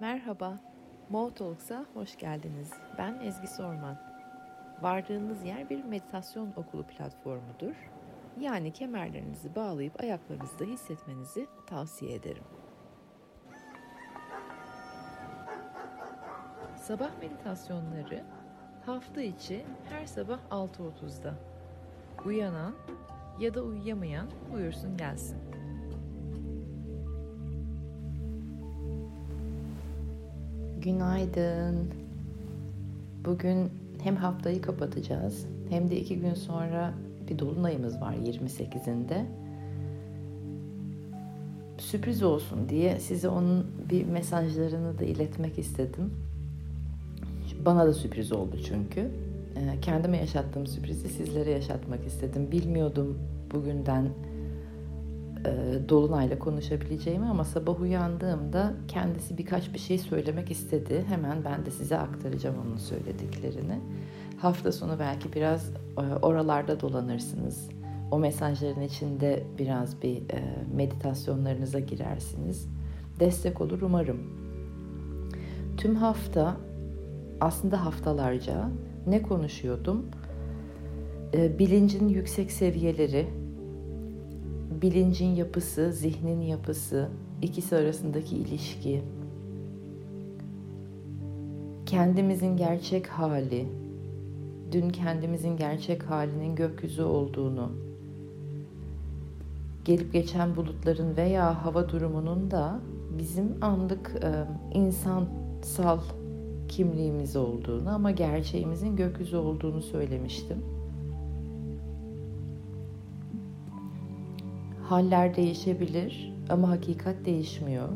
Merhaba, Mo Talks'a hoş geldiniz. Ben Ezgi Sorman. Vardığınız yer bir meditasyon okulu platformudur. Yani kemerlerinizi bağlayıp ayaklarınızda hissetmenizi tavsiye ederim. Sabah meditasyonları hafta içi her sabah 6.30'da. Uyanan ya da uyuyamayan buyursun gelsin. Günaydın. Bugün hem haftayı kapatacağız hem de iki gün sonra bir dolunayımız var 28'inde. Sürpriz olsun diye size onun bir mesajlarını da iletmek istedim. Bana da sürpriz oldu çünkü. Ee, kendime yaşattığım sürprizi sizlere yaşatmak istedim. Bilmiyordum bugünden e, Dolunay'la konuşabileceğimi ama sabah uyandığımda kendisi birkaç bir şey söylemek istedi. Hemen ben de size aktaracağım onun söylediklerini. Hafta sonu belki biraz e, oralarda dolanırsınız. O mesajların içinde biraz bir e, meditasyonlarınıza girersiniz. Destek olur umarım. Tüm hafta aslında haftalarca ne konuşuyordum? Bilincin yüksek seviyeleri, bilincin yapısı, zihnin yapısı, ikisi arasındaki ilişki, kendimizin gerçek hali, dün kendimizin gerçek halinin gökyüzü olduğunu, gelip geçen bulutların veya hava durumunun da bizim anlık e, insansal kimliğimiz olduğunu ama gerçeğimizin gökyüzü olduğunu söylemiştim. Haller değişebilir ama hakikat değişmiyor.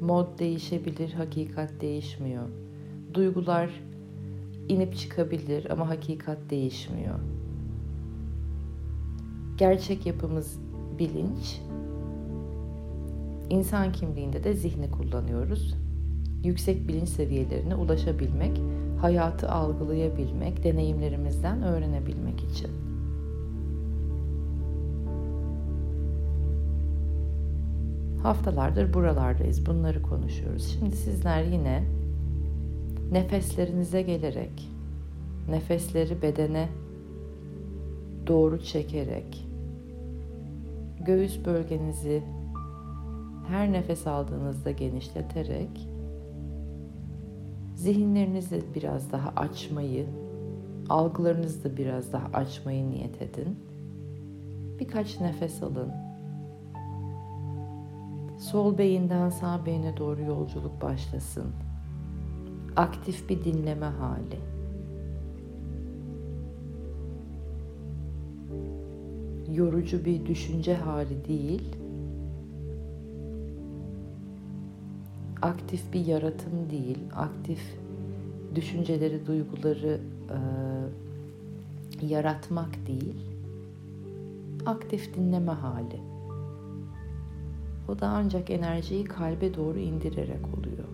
Mod değişebilir, hakikat değişmiyor. Duygular inip çıkabilir ama hakikat değişmiyor. Gerçek yapımız bilinç. İnsan kimliğinde de zihni kullanıyoruz. Yüksek bilinç seviyelerine ulaşabilmek, hayatı algılayabilmek, deneyimlerimizden öğrenebilmek için. Haftalardır buralardayız. Bunları konuşuyoruz. Şimdi sizler yine nefeslerinize gelerek, nefesleri bedene doğru çekerek, göğüs bölgenizi her nefes aldığınızda genişleterek zihinlerinizi biraz daha açmayı, algılarınızı da biraz daha açmayı niyet edin. Birkaç nefes alın. Sol beyinden sağ beyine doğru yolculuk başlasın. Aktif bir dinleme hali. Yorucu bir düşünce hali değil. Aktif bir yaratım değil, aktif düşünceleri, duyguları e, yaratmak değil, aktif dinleme hali. O da ancak enerjiyi kalbe doğru indirerek oluyor.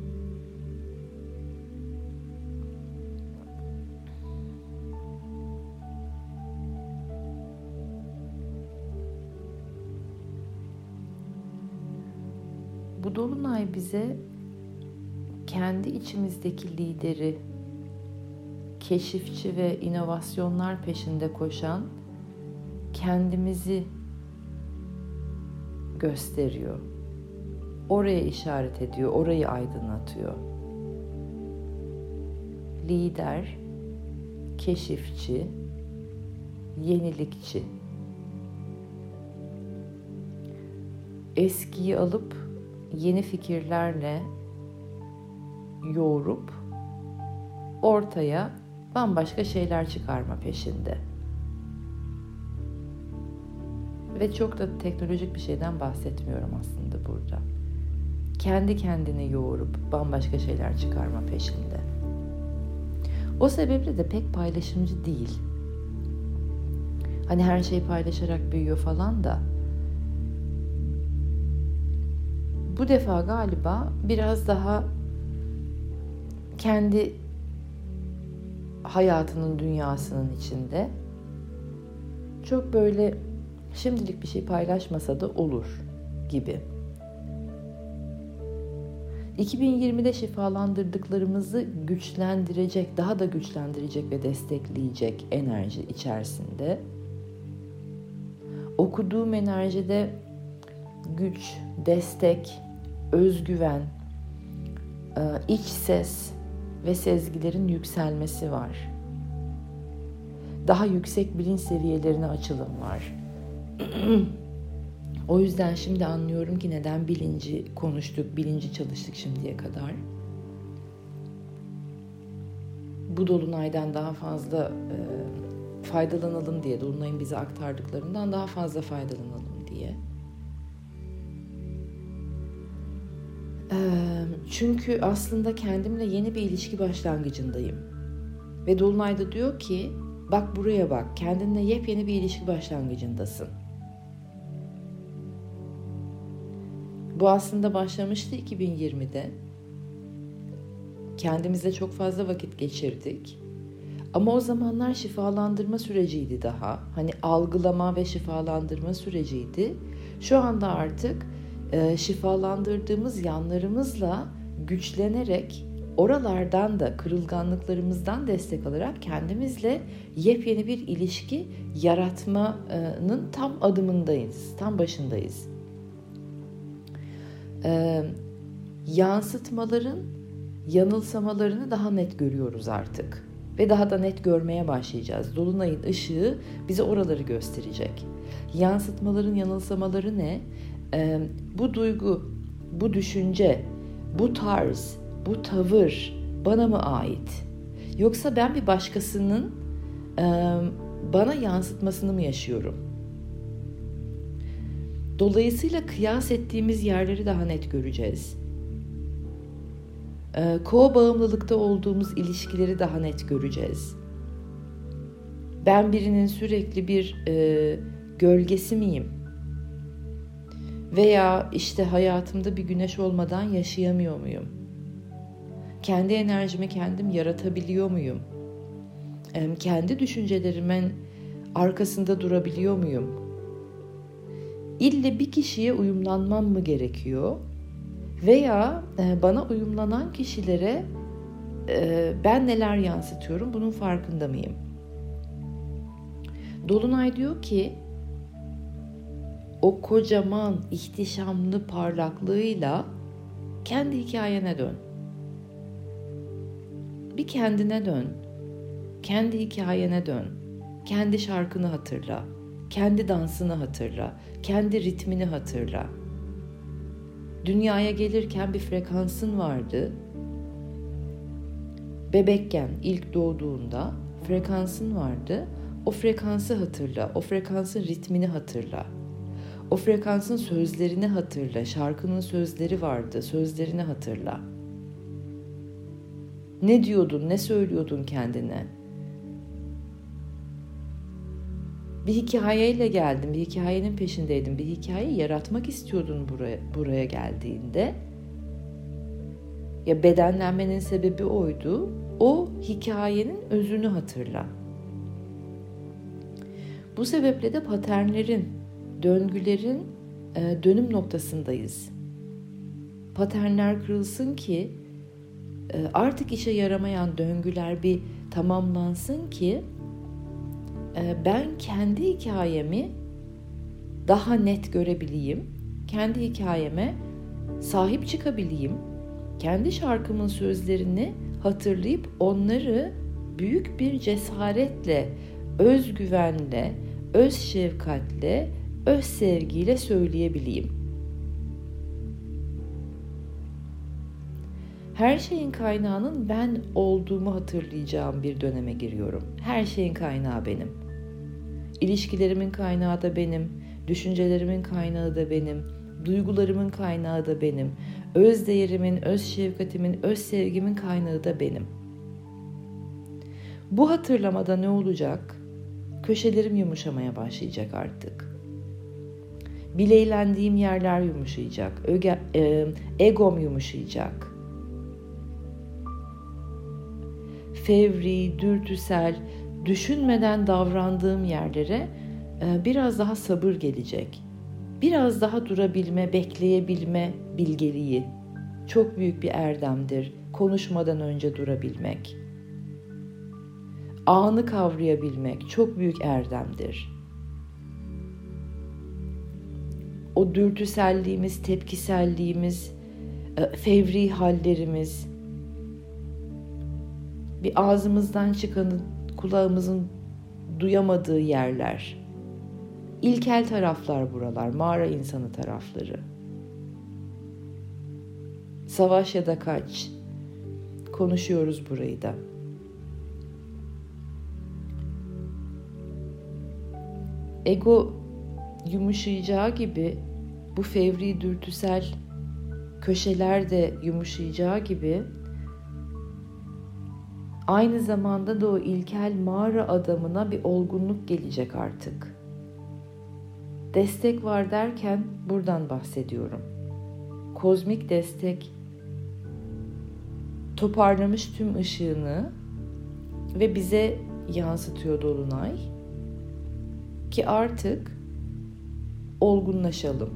Bu dolunay bize kendi içimizdeki lideri, keşifçi ve inovasyonlar peşinde koşan kendimizi gösteriyor. Oraya işaret ediyor, orayı aydınlatıyor. Lider, keşifçi, yenilikçi. Eskiyi alıp yeni fikirlerle yoğurup ortaya bambaşka şeyler çıkarma peşinde. Ve çok da teknolojik bir şeyden bahsetmiyorum aslında burada. Kendi kendini yoğurup bambaşka şeyler çıkarma peşinde. O sebeple de pek paylaşımcı değil. Hani her şey paylaşarak büyüyor falan da. Bu defa galiba biraz daha kendi hayatının dünyasının içinde çok böyle şimdilik bir şey paylaşmasa da olur gibi. 2020'de şifalandırdıklarımızı güçlendirecek, daha da güçlendirecek ve destekleyecek enerji içerisinde. Okuduğum enerjide güç, destek, özgüven, e, iç ses ve sezgilerin yükselmesi var. Daha yüksek bilinç seviyelerine açılım var. o yüzden şimdi anlıyorum ki neden bilinci konuştuk, bilinci çalıştık şimdiye kadar. Bu dolunaydan daha fazla e, faydalanalım diye, dolunayın bize aktardıklarından daha fazla faydalanalım diye. Çünkü aslında kendimle yeni bir ilişki başlangıcındayım. Ve Dolunay'da diyor ki bak buraya bak kendinle yepyeni bir ilişki başlangıcındasın. Bu aslında başlamıştı 2020'de. Kendimizle çok fazla vakit geçirdik. Ama o zamanlar şifalandırma süreciydi daha. Hani algılama ve şifalandırma süreciydi. Şu anda artık e, şifalandırdığımız yanlarımızla güçlenerek oralardan da kırılganlıklarımızdan destek alarak kendimizle yepyeni bir ilişki yaratmanın tam adımındayız, tam başındayız. Ee, yansıtmaların yanılsamalarını daha net görüyoruz artık ve daha da net görmeye başlayacağız. Dolunayın ışığı bize oraları gösterecek. Yansıtmaların yanılsamaları ne? Ee, bu duygu, bu düşünce, bu tarz, bu tavır bana mı ait? Yoksa ben bir başkasının e, bana yansıtmasını mı yaşıyorum? Dolayısıyla kıyas ettiğimiz yerleri daha net göreceğiz. E, Ko bağımlılıkta olduğumuz ilişkileri daha net göreceğiz. Ben birinin sürekli bir e, gölgesi miyim? Veya işte hayatımda bir güneş olmadan yaşayamıyor muyum? Kendi enerjimi kendim yaratabiliyor muyum? Kendi düşüncelerimin arkasında durabiliyor muyum? İlle bir kişiye uyumlanmam mı gerekiyor? Veya e, bana uyumlanan kişilere e, ben neler yansıtıyorum bunun farkında mıyım? Dolunay diyor ki o kocaman, ihtişamlı parlaklığıyla kendi hikayene dön. Bir kendine dön. Kendi hikayene dön. Kendi şarkını hatırla. Kendi dansını hatırla. Kendi ritmini hatırla. Dünyaya gelirken bir frekansın vardı. Bebekken ilk doğduğunda frekansın vardı. O frekansı hatırla. O frekansın ritmini hatırla. O frekansın sözlerini hatırla. Şarkının sözleri vardı. Sözlerini hatırla. Ne diyordun, ne söylüyordun kendine? Bir hikayeyle geldin, bir hikayenin peşindeydin, bir hikaye yaratmak istiyordun buraya, buraya geldiğinde. Ya bedenlenmenin sebebi oydu. O hikayenin özünü hatırla. Bu sebeple de paternlerin döngülerin e, dönüm noktasındayız. Paternler kırılsın ki e, artık işe yaramayan döngüler bir tamamlansın ki ben kendi hikayemi daha net görebileyim. Kendi hikayeme sahip çıkabileyim. Kendi şarkımın sözlerini hatırlayıp onları büyük bir cesaretle, özgüvenle, öz şefkatle öz sevgiyle söyleyebileyim. Her şeyin kaynağının ben olduğumu hatırlayacağım bir döneme giriyorum. Her şeyin kaynağı benim. İlişkilerimin kaynağı da benim, düşüncelerimin kaynağı da benim, duygularımın kaynağı da benim, öz değerimin, öz şefkatimin, öz sevgimin kaynağı da benim. Bu hatırlamada ne olacak? Köşelerim yumuşamaya başlayacak artık bileylendiğim yerler yumuşayacak. Öge, e, egom yumuşayacak. Fevri, dürtüsel, düşünmeden davrandığım yerlere e, biraz daha sabır gelecek. Biraz daha durabilme, bekleyebilme bilgeliği çok büyük bir erdemdir. Konuşmadan önce durabilmek. Anı kavrayabilmek çok büyük erdemdir. O dürtüselliğimiz, tepkiselliğimiz, e, fevri hallerimiz, bir ağzımızdan çıkanı kulağımızın duyamadığı yerler. İlkel taraflar buralar, mağara insanı tarafları. Savaş ya da kaç. Konuşuyoruz burayı da. Ego yumuşayacağı gibi bu fevri dürtüsel köşeler de yumuşayacağı gibi aynı zamanda da o ilkel mağara adamına bir olgunluk gelecek artık. Destek var derken buradan bahsediyorum. Kozmik destek toparlamış tüm ışığını ve bize yansıtıyor dolunay ki artık olgunlaşalım.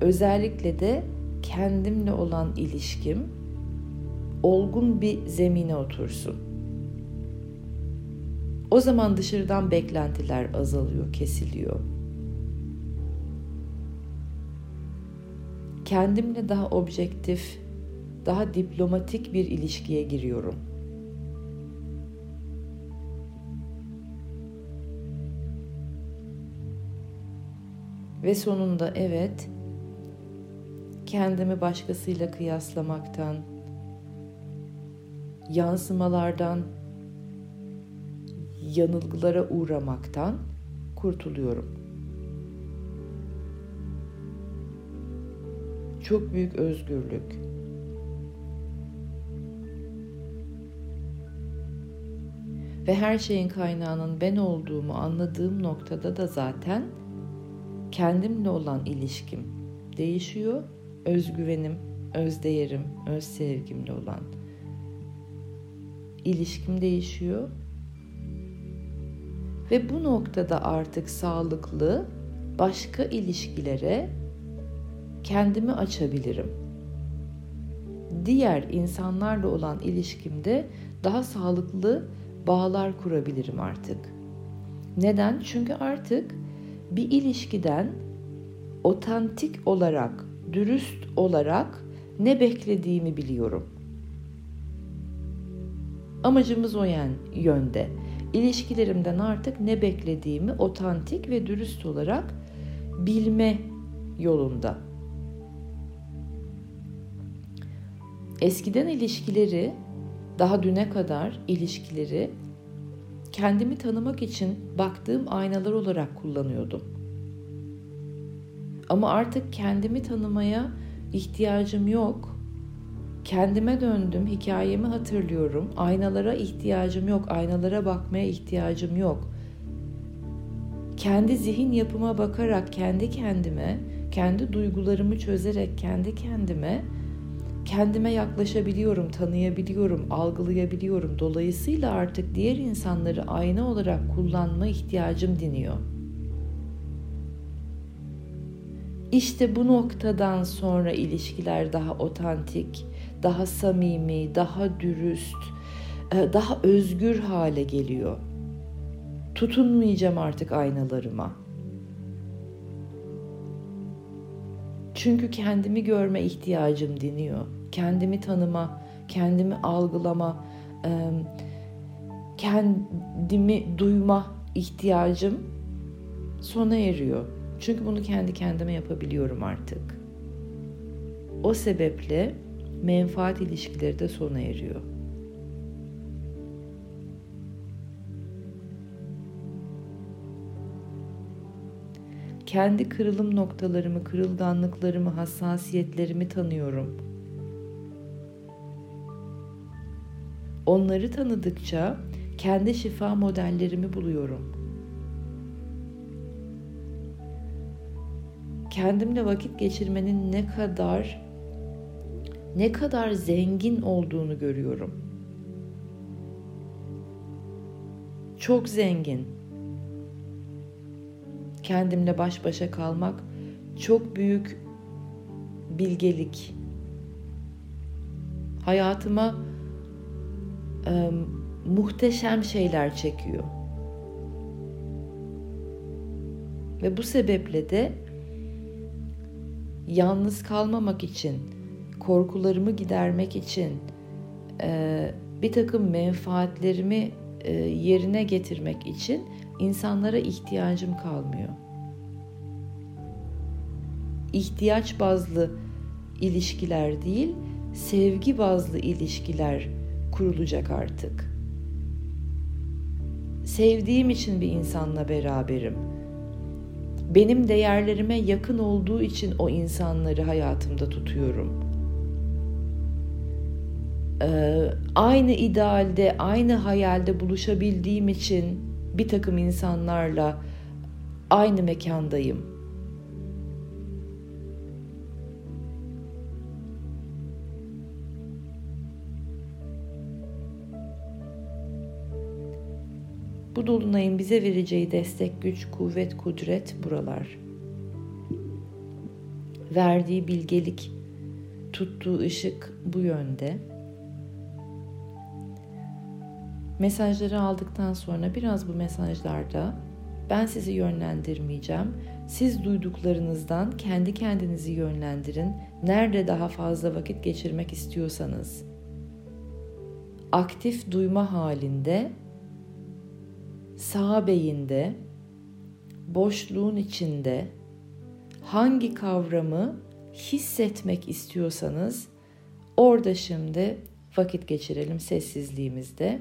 Özellikle de kendimle olan ilişkim olgun bir zemine otursun. O zaman dışarıdan beklentiler azalıyor, kesiliyor. Kendimle daha objektif, daha diplomatik bir ilişkiye giriyorum. Ve sonunda evet, kendimi başkasıyla kıyaslamaktan, yansımalardan, yanılgılara uğramaktan kurtuluyorum. Çok büyük özgürlük. Ve her şeyin kaynağının ben olduğumu anladığım noktada da zaten kendimle olan ilişkim değişiyor. Özgüvenim, özdeğerim, öz sevgimle olan ilişkim değişiyor. Ve bu noktada artık sağlıklı başka ilişkilere kendimi açabilirim. Diğer insanlarla olan ilişkimde daha sağlıklı bağlar kurabilirim artık. Neden? Çünkü artık bir ilişkiden otantik olarak, dürüst olarak ne beklediğimi biliyorum. Amacımız o yani yönde. İlişkilerimden artık ne beklediğimi otantik ve dürüst olarak bilme yolunda. Eskiden ilişkileri, daha düne kadar ilişkileri kendimi tanımak için baktığım aynalar olarak kullanıyordum. Ama artık kendimi tanımaya ihtiyacım yok. Kendime döndüm, hikayemi hatırlıyorum. Aynalara ihtiyacım yok, aynalara bakmaya ihtiyacım yok. Kendi zihin yapıma bakarak kendi kendime, kendi duygularımı çözerek kendi kendime kendime yaklaşabiliyorum, tanıyabiliyorum, algılayabiliyorum. Dolayısıyla artık diğer insanları ayna olarak kullanma ihtiyacım diniyor. İşte bu noktadan sonra ilişkiler daha otantik, daha samimi, daha dürüst, e, daha özgür hale geliyor. Tutunmayacağım artık aynalarıma. Çünkü kendimi görme ihtiyacım diniyor. Kendimi tanıma, kendimi algılama, kendimi duyma ihtiyacım sona eriyor. Çünkü bunu kendi kendime yapabiliyorum artık. O sebeple menfaat ilişkileri de sona eriyor. kendi kırılım noktalarımı, kırılganlıklarımı, hassasiyetlerimi tanıyorum. Onları tanıdıkça kendi şifa modellerimi buluyorum. Kendimle vakit geçirmenin ne kadar ne kadar zengin olduğunu görüyorum. Çok zengin kendimle baş başa kalmak çok büyük bilgelik. Hayatıma e, muhteşem şeyler çekiyor. Ve bu sebeple de yalnız kalmamak için, korkularımı gidermek için, e, bir takım menfaatlerimi e, yerine getirmek için insanlara ihtiyacım kalmıyor. İhtiyaç bazlı ilişkiler değil, sevgi bazlı ilişkiler kurulacak artık. Sevdiğim için bir insanla beraberim. Benim değerlerime yakın olduğu için o insanları hayatımda tutuyorum. Ee, aynı idealde, aynı hayalde buluşabildiğim için bir takım insanlarla aynı mekandayım. Bu dolunayın bize vereceği destek, güç, kuvvet, kudret buralar. Verdiği bilgelik, tuttuğu ışık bu yönde. Mesajları aldıktan sonra biraz bu mesajlarda ben sizi yönlendirmeyeceğim. Siz duyduklarınızdan kendi kendinizi yönlendirin. Nerede daha fazla vakit geçirmek istiyorsanız aktif duyma halinde sağ beyinde boşluğun içinde hangi kavramı hissetmek istiyorsanız orada şimdi vakit geçirelim sessizliğimizde.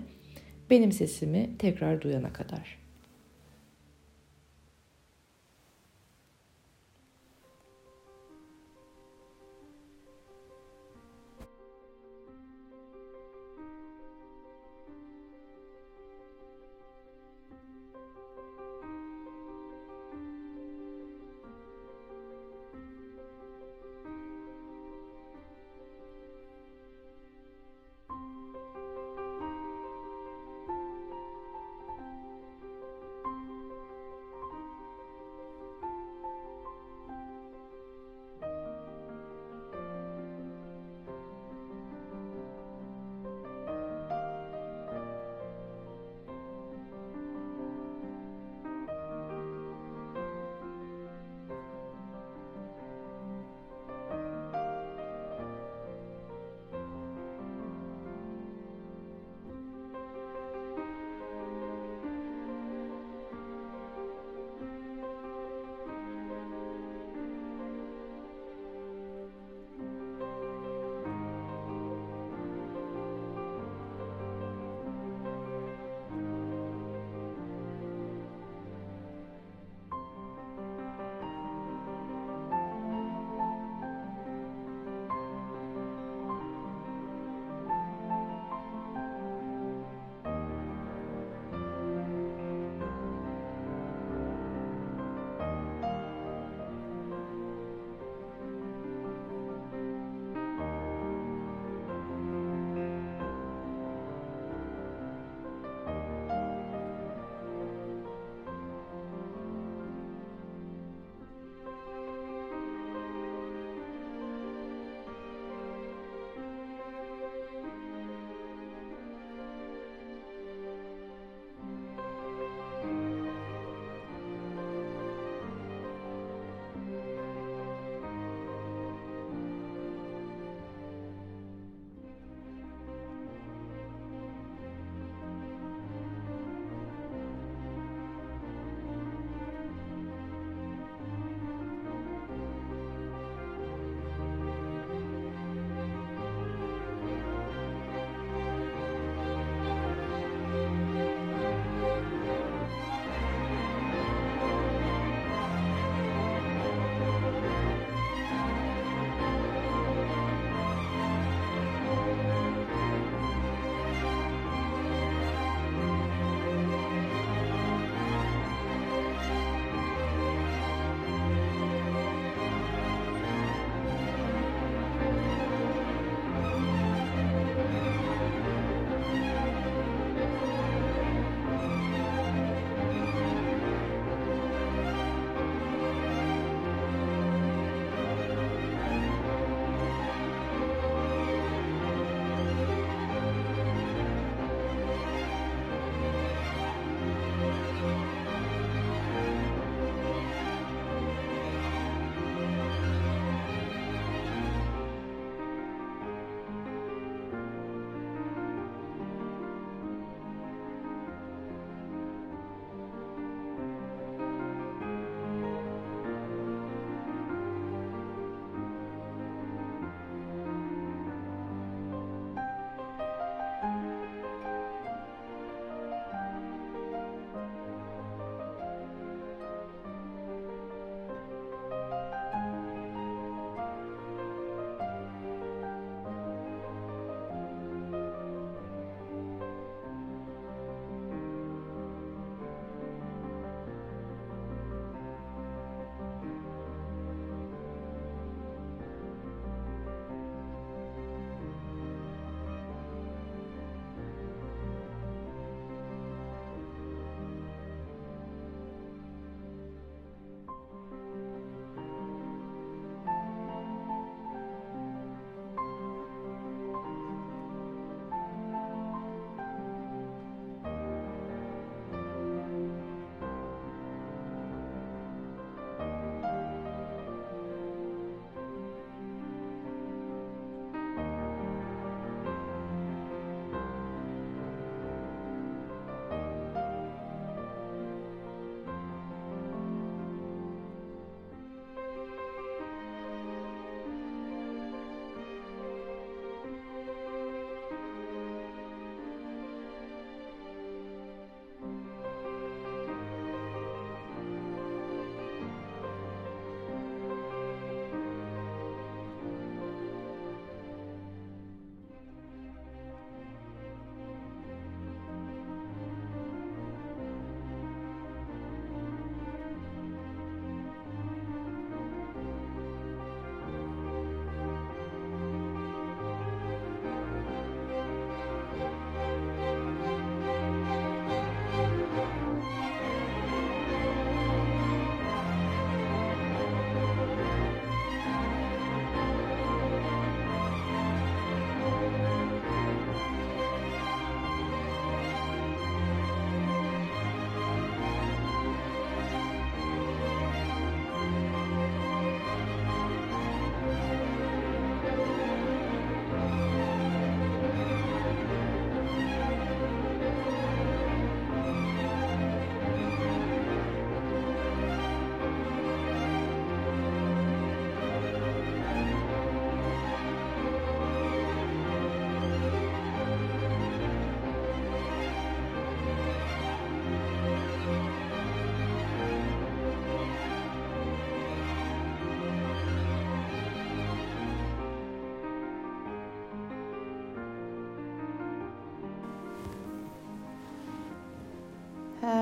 Benim sesimi tekrar duyana kadar.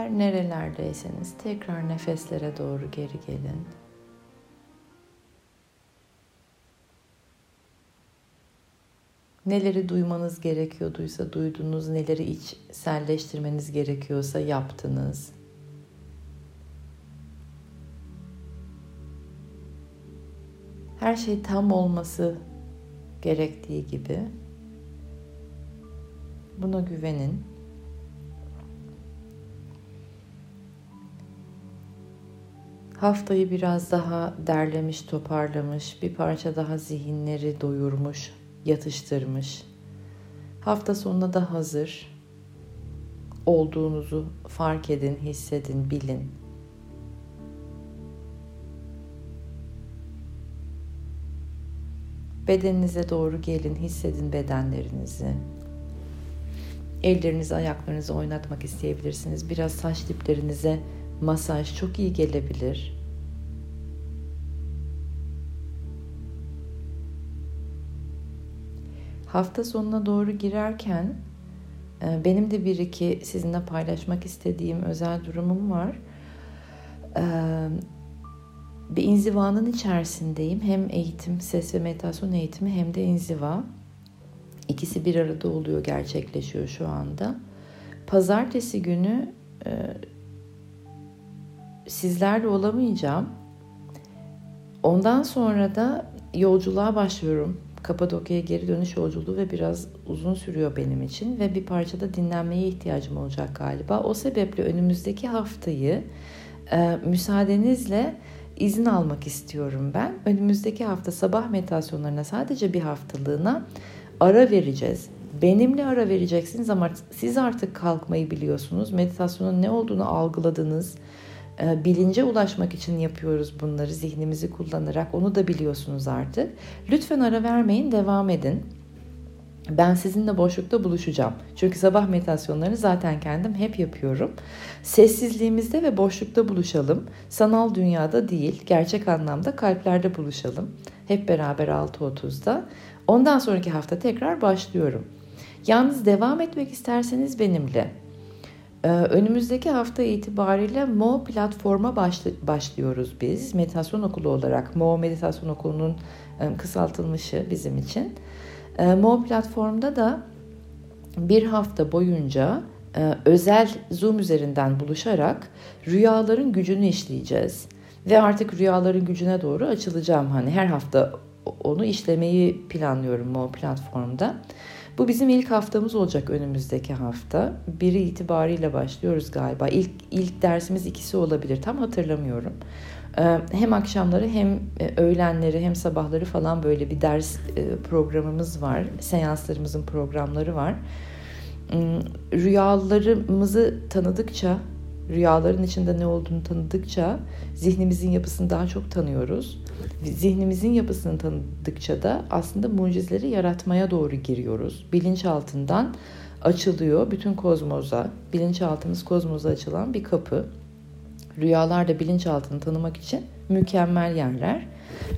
Her nerelerdeyseniz tekrar nefeslere doğru geri gelin. Neleri duymanız gerekiyorduysa duydunuz, neleri içselleştirmeniz gerekiyorsa yaptınız. Her şey tam olması gerektiği gibi buna güvenin. Haftayı biraz daha derlemiş, toparlamış, bir parça daha zihinleri doyurmuş, yatıştırmış. Hafta sonuna da hazır olduğunuzu fark edin, hissedin, bilin. Bedeninize doğru gelin, hissedin bedenlerinizi. Ellerinizi, ayaklarınızı oynatmak isteyebilirsiniz. Biraz saç diplerinize masaj çok iyi gelebilir. Hafta sonuna doğru girerken e, benim de bir iki sizinle paylaşmak istediğim özel durumum var. E, bir inzivanın içerisindeyim. Hem eğitim, ses ve meditasyon eğitimi hem de inziva. İkisi bir arada oluyor, gerçekleşiyor şu anda. Pazartesi günü e, sizlerle olamayacağım. Ondan sonra da yolculuğa başlıyorum. Kapadokya'ya geri dönüş yolculuğu ve biraz uzun sürüyor benim için ve bir parçada dinlenmeye ihtiyacım olacak galiba. O sebeple önümüzdeki haftayı e, müsaadenizle izin almak istiyorum ben. Önümüzdeki hafta sabah meditasyonlarına sadece bir haftalığına ara vereceğiz. Benimle ara vereceksiniz ama siz artık kalkmayı biliyorsunuz. Meditasyonun ne olduğunu algıladınız. Ee, bilince ulaşmak için yapıyoruz bunları zihnimizi kullanarak. Onu da biliyorsunuz artık. Lütfen ara vermeyin, devam edin. Ben sizinle boşlukta buluşacağım. Çünkü sabah meditasyonlarını zaten kendim hep yapıyorum. Sessizliğimizde ve boşlukta buluşalım. Sanal dünyada değil, gerçek anlamda kalplerde buluşalım. Hep beraber 6.30'da. Ondan sonraki hafta tekrar başlıyorum. Yalnız devam etmek isterseniz benimle. Ee, önümüzdeki hafta itibariyle Mo platforma başlıyoruz biz. Meditasyon okulu olarak. Mo Meditasyon Okulu'nun kısaltılmışı bizim için. Ee, Mo platformda da bir hafta boyunca e, özel Zoom üzerinden buluşarak rüyaların gücünü işleyeceğiz. Ve artık rüyaların gücüne doğru açılacağım. Hani her hafta onu işlemeyi planlıyorum Mo platformda. Bu bizim ilk haftamız olacak önümüzdeki hafta. Biri itibariyle başlıyoruz galiba. İlk, ilk dersimiz ikisi olabilir. Tam hatırlamıyorum. Ee, hem akşamları hem e, öğlenleri hem sabahları falan böyle bir ders e, programımız var. Seanslarımızın programları var. Hmm, rüyalarımızı tanıdıkça, rüyaların içinde ne olduğunu tanıdıkça zihnimizin yapısını daha çok tanıyoruz. Zihnimizin yapısını tanıdıkça da aslında mucizeleri yaratmaya doğru giriyoruz. Bilinçaltından açılıyor bütün kozmoza, bilinçaltımız kozmoza açılan bir kapı. Rüyalar da bilinçaltını tanımak için mükemmel yerler.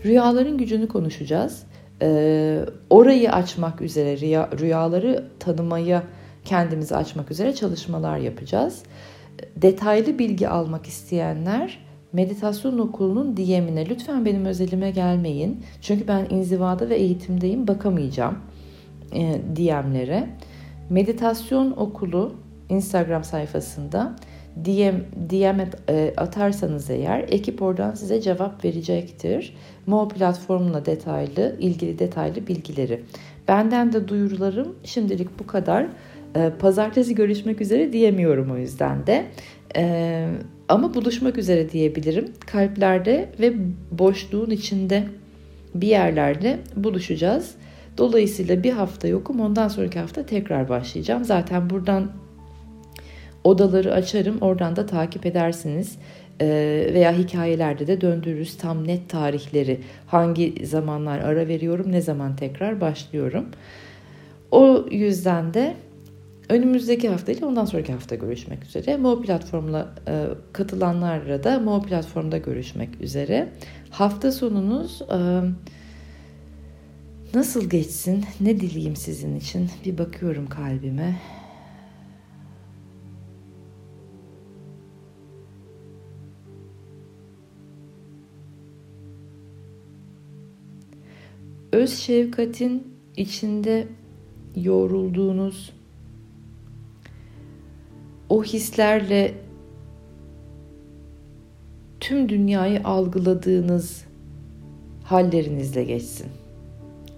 Rüyaların gücünü konuşacağız. Ee, orayı açmak üzere, rüya, rüyaları tanımaya kendimizi açmak üzere çalışmalar yapacağız. Detaylı bilgi almak isteyenler meditasyon okulunun DM'ine lütfen benim özelime gelmeyin. Çünkü ben inzivada ve eğitimdeyim bakamayacağım e, DM'lere. Meditasyon okulu Instagram sayfasında DM, DM e, atarsanız eğer ekip oradan size cevap verecektir. Mo platformuna detaylı, ilgili detaylı bilgileri. Benden de duyurularım şimdilik bu kadar. E, pazartesi görüşmek üzere diyemiyorum o yüzden de. E, ama buluşmak üzere diyebilirim. Kalplerde ve boşluğun içinde bir yerlerde buluşacağız. Dolayısıyla bir hafta yokum. Ondan sonraki hafta tekrar başlayacağım. Zaten buradan odaları açarım. Oradan da takip edersiniz. Ee, veya hikayelerde de döndürürüz tam net tarihleri. Hangi zamanlar ara veriyorum, ne zaman tekrar başlıyorum. O yüzden de Önümüzdeki hafta ile ondan sonraki hafta görüşmek üzere. Mo platformla e, katılanlarla da Mo platformda görüşmek üzere. Hafta sonunuz e, nasıl geçsin? Ne dileyim sizin için? Bir bakıyorum kalbime. Öz şefkatin içinde yoğrulduğunuz o hislerle tüm dünyayı algıladığınız hallerinizle geçsin.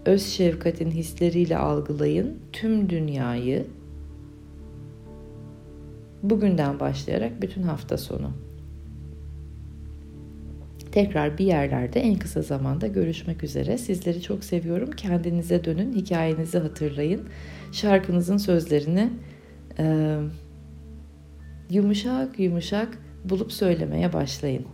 Öz şefkatin hisleriyle algılayın tüm dünyayı. Bugünden başlayarak bütün hafta sonu. Tekrar bir yerlerde en kısa zamanda görüşmek üzere. Sizleri çok seviyorum. Kendinize dönün, hikayenizi hatırlayın. Şarkınızın sözlerini e, yumuşak yumuşak bulup söylemeye başlayın.